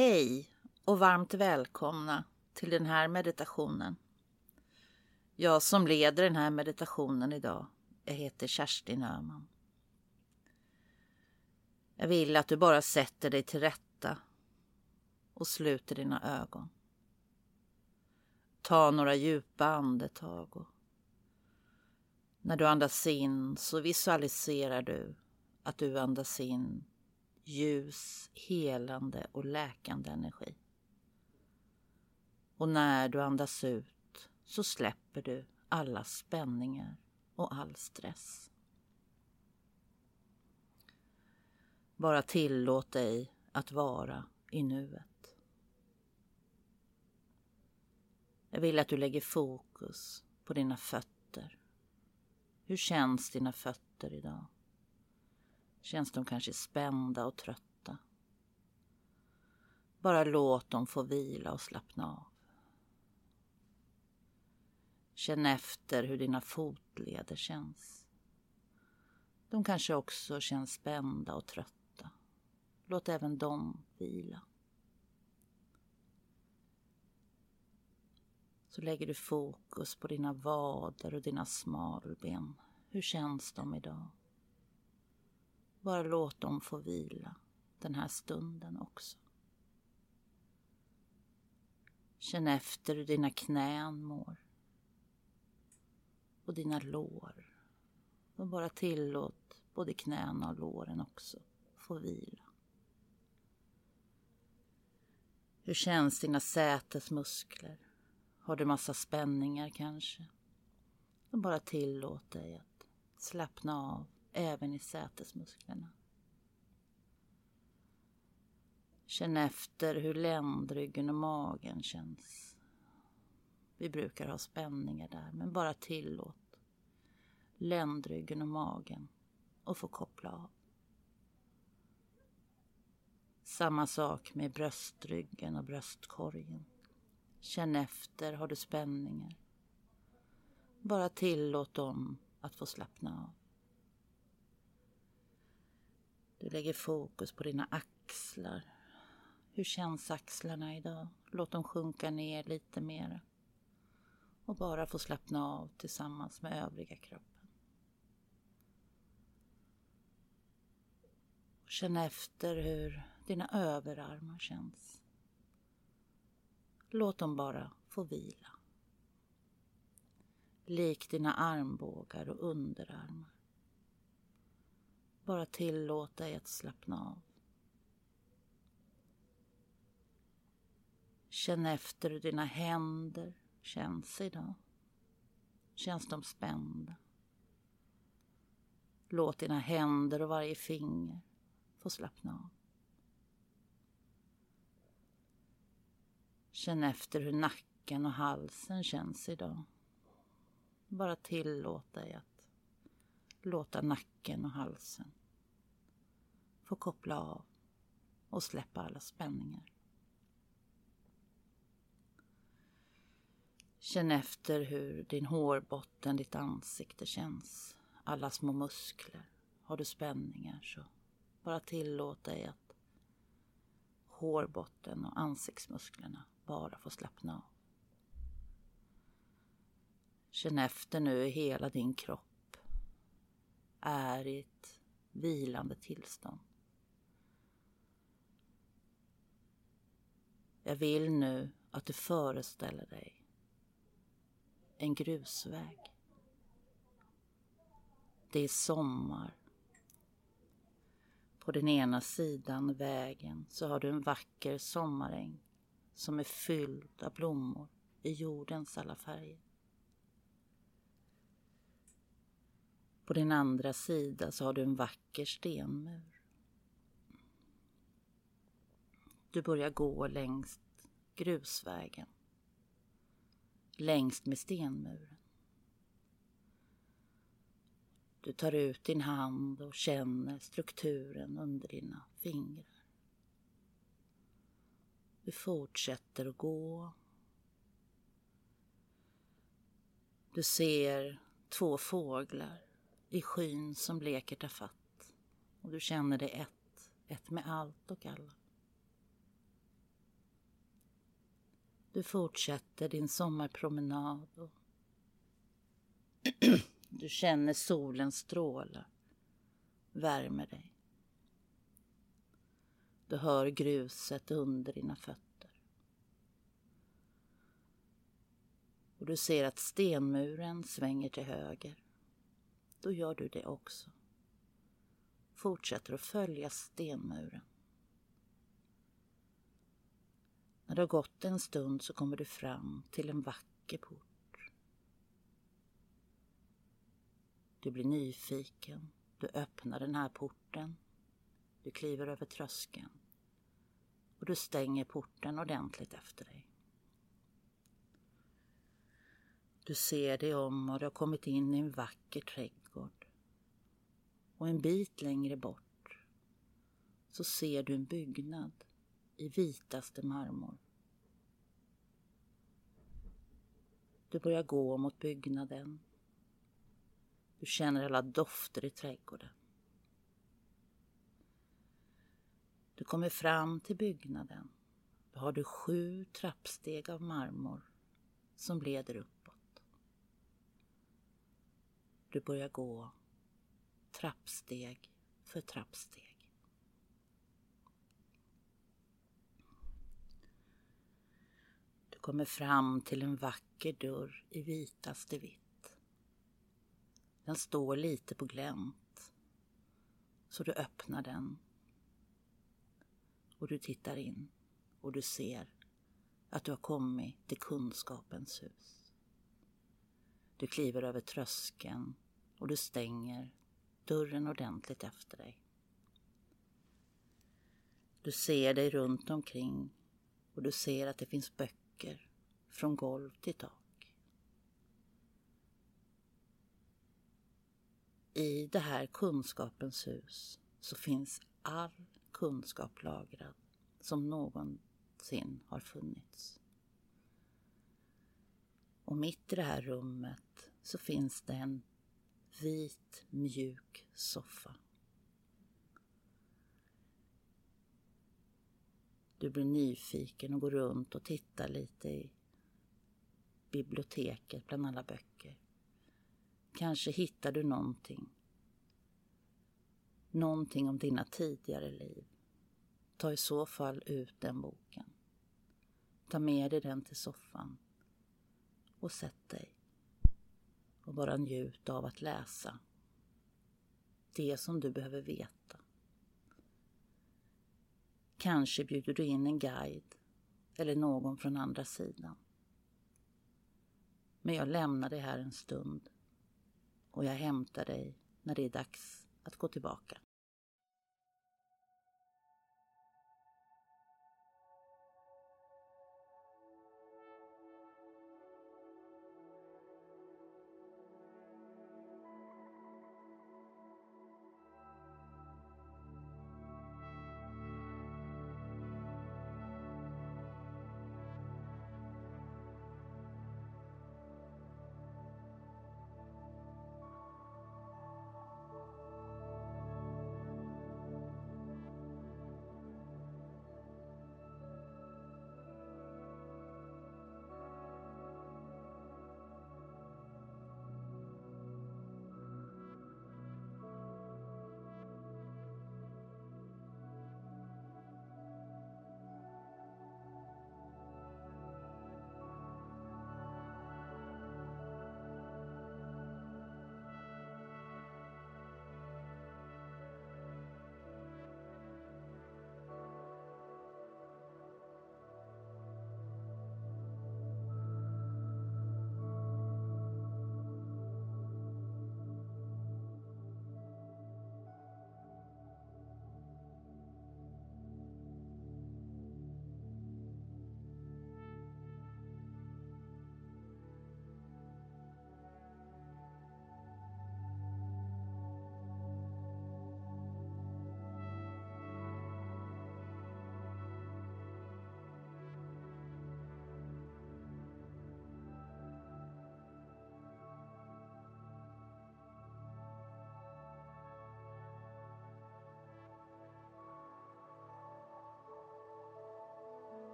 Hej och varmt välkomna till den här meditationen. Jag som leder den här meditationen idag, jag heter Kerstin Öhman. Jag vill att du bara sätter dig till rätta och sluter dina ögon. Ta några djupa andetag och när du andas in så visualiserar du att du andas in ljus, helande och läkande energi. Och när du andas ut så släpper du alla spänningar och all stress. Bara tillåt dig att vara i nuet. Jag vill att du lägger fokus på dina fötter. Hur känns dina fötter idag? Känns de kanske spända och trötta? Bara låt dem få vila och slappna av. Känn efter hur dina fotleder känns. De kanske också känns spända och trötta. Låt även dem vila. Så lägger du fokus på dina vader och dina smalben. Hur känns de idag? Bara låt dem få vila den här stunden också. Känn efter hur dina knän mår. Och dina lår. Och bara tillåt både knäna och låren också få vila. Hur känns dina sätesmuskler? Har du massa spänningar kanske? Och bara tillåt dig att slappna av även i sätesmusklerna. Känn efter hur ländryggen och magen känns. Vi brukar ha spänningar där, men bara tillåt ländryggen och magen att få koppla av. Samma sak med bröstryggen och bröstkorgen. Känn efter, har du spänningar? Bara tillåt dem att få slappna av. Du lägger fokus på dina axlar. Hur känns axlarna idag? Låt dem sjunka ner lite mer. Och bara få slappna av tillsammans med övriga kroppen. Känn efter hur dina överarmar känns. Låt dem bara få vila. Lik dina armbågar och underarmar. Bara tillåt dig att slappna av. Känn efter hur dina händer känns idag. Känns de spända? Låt dina händer och varje finger få slappna av. Känn efter hur nacken och halsen känns idag. Bara tillåt dig att låta nacken och halsen få koppla av och släppa alla spänningar. Känn efter hur din hårbotten, ditt ansikte känns. Alla små muskler. Har du spänningar så bara tillåt dig att hårbotten och ansiktsmusklerna bara får slappna av. Känn efter nu hur hela din kropp är i ett vilande tillstånd. Jag vill nu att du föreställer dig en grusväg. Det är sommar. På den ena sidan vägen så har du en vacker sommaräng som är fylld av blommor i jordens alla färger. På din andra sida så har du en vacker stenmur. Du börjar gå längs grusvägen. Längst med stenmuren. Du tar ut din hand och känner strukturen under dina fingrar. Du fortsätter att gå. Du ser två fåglar i skyn som leker tafatt. Och du känner dig ett, ett med allt och alla. Du fortsätter din sommarpromenad och du känner solens strålar värmer dig. Du hör gruset under dina fötter. Och du ser att stenmuren svänger till höger. Då gör du det också. Fortsätter att följa stenmuren. När det har gått en stund så kommer du fram till en vacker port. Du blir nyfiken. Du öppnar den här porten. Du kliver över tröskeln. Och du stänger porten ordentligt efter dig. Du ser dig om och du har kommit in i en vacker trädgård. Och en bit längre bort så ser du en byggnad i vitaste marmor. Du börjar gå mot byggnaden. Du känner alla dofter i trädgården. Du kommer fram till byggnaden. Då har du sju trappsteg av marmor som leder uppåt. Du börjar gå trappsteg för trappsteg. Kommer fram till en vacker dörr i vitaste vitt. Den står lite på glänt. Så du öppnar den. Och du tittar in och du ser att du har kommit till kunskapens hus. Du kliver över tröskeln och du stänger dörren ordentligt efter dig. Du ser dig runt omkring och du ser att det finns böcker saker från golv till tak. I det här kunskapens hus så finns all kunskap lagrad som någonsin har funnits. Och mitt i det här rummet så finns det en vit mjuk soffa. Du blir nyfiken och går runt och tittar lite i biblioteket bland alla böcker. Kanske hittar du någonting. Någonting om dina tidigare liv. Ta i så fall ut den boken. Ta med dig den till soffan och sätt dig och bara njut av att läsa det som du behöver veta. Kanske bjuder du in en guide eller någon från andra sidan. Men jag lämnar dig här en stund och jag hämtar dig när det är dags att gå tillbaka.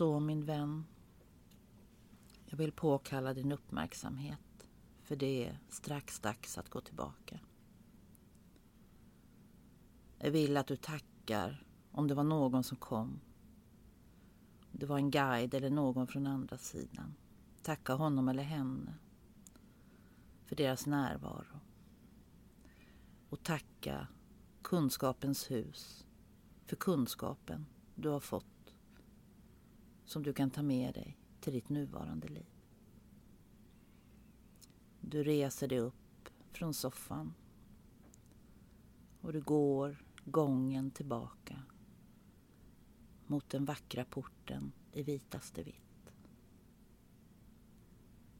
Så min vän, jag vill påkalla din uppmärksamhet för det är strax dags att gå tillbaka. Jag vill att du tackar om det var någon som kom. Det var en guide eller någon från andra sidan. Tacka honom eller henne för deras närvaro. Och tacka Kunskapens hus för kunskapen du har fått som du kan ta med dig till ditt nuvarande liv. Du reser dig upp från soffan och du går gången tillbaka mot den vackra porten i vitaste vitt.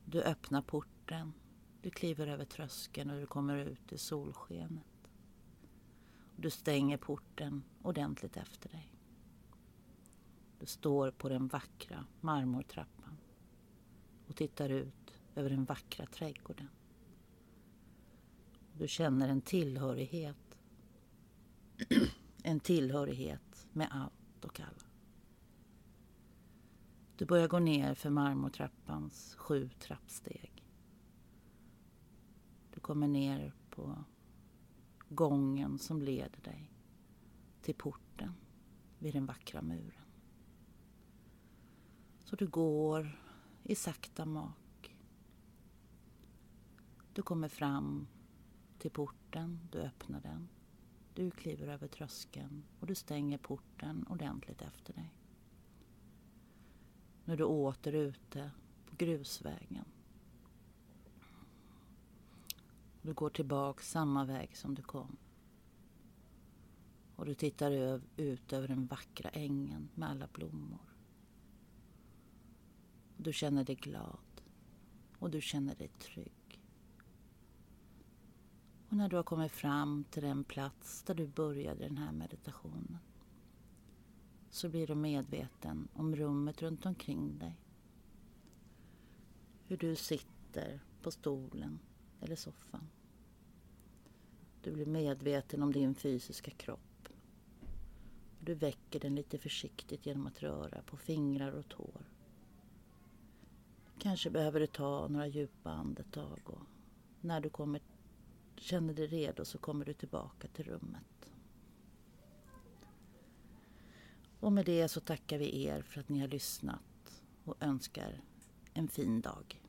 Du öppnar porten, du kliver över tröskeln och du kommer ut i solskenet. Du stänger porten ordentligt efter dig. Du står på den vackra marmortrappan och tittar ut över den vackra trädgården. Du känner en tillhörighet. en tillhörighet med allt och alla. Du börjar gå ner för marmortrappans sju trappsteg. Du kommer ner på gången som leder dig till porten vid den vackra muren. Så du går i sakta mak. Du kommer fram till porten, du öppnar den. Du kliver över tröskeln och du stänger porten ordentligt efter dig. Nu är du åter ute på grusvägen. Du går tillbaka samma väg som du kom. Och du tittar ut över den vackra ängen med alla blommor. Du känner dig glad och du känner dig trygg. Och när du har kommit fram till den plats där du började den här meditationen så blir du medveten om rummet runt omkring dig. Hur du sitter på stolen eller soffan. Du blir medveten om din fysiska kropp. Du väcker den lite försiktigt genom att röra på fingrar och tår. Kanske behöver du ta några djupa andetag och när du kommer, känner dig redo så kommer du tillbaka till rummet. Och med det så tackar vi er för att ni har lyssnat och önskar en fin dag.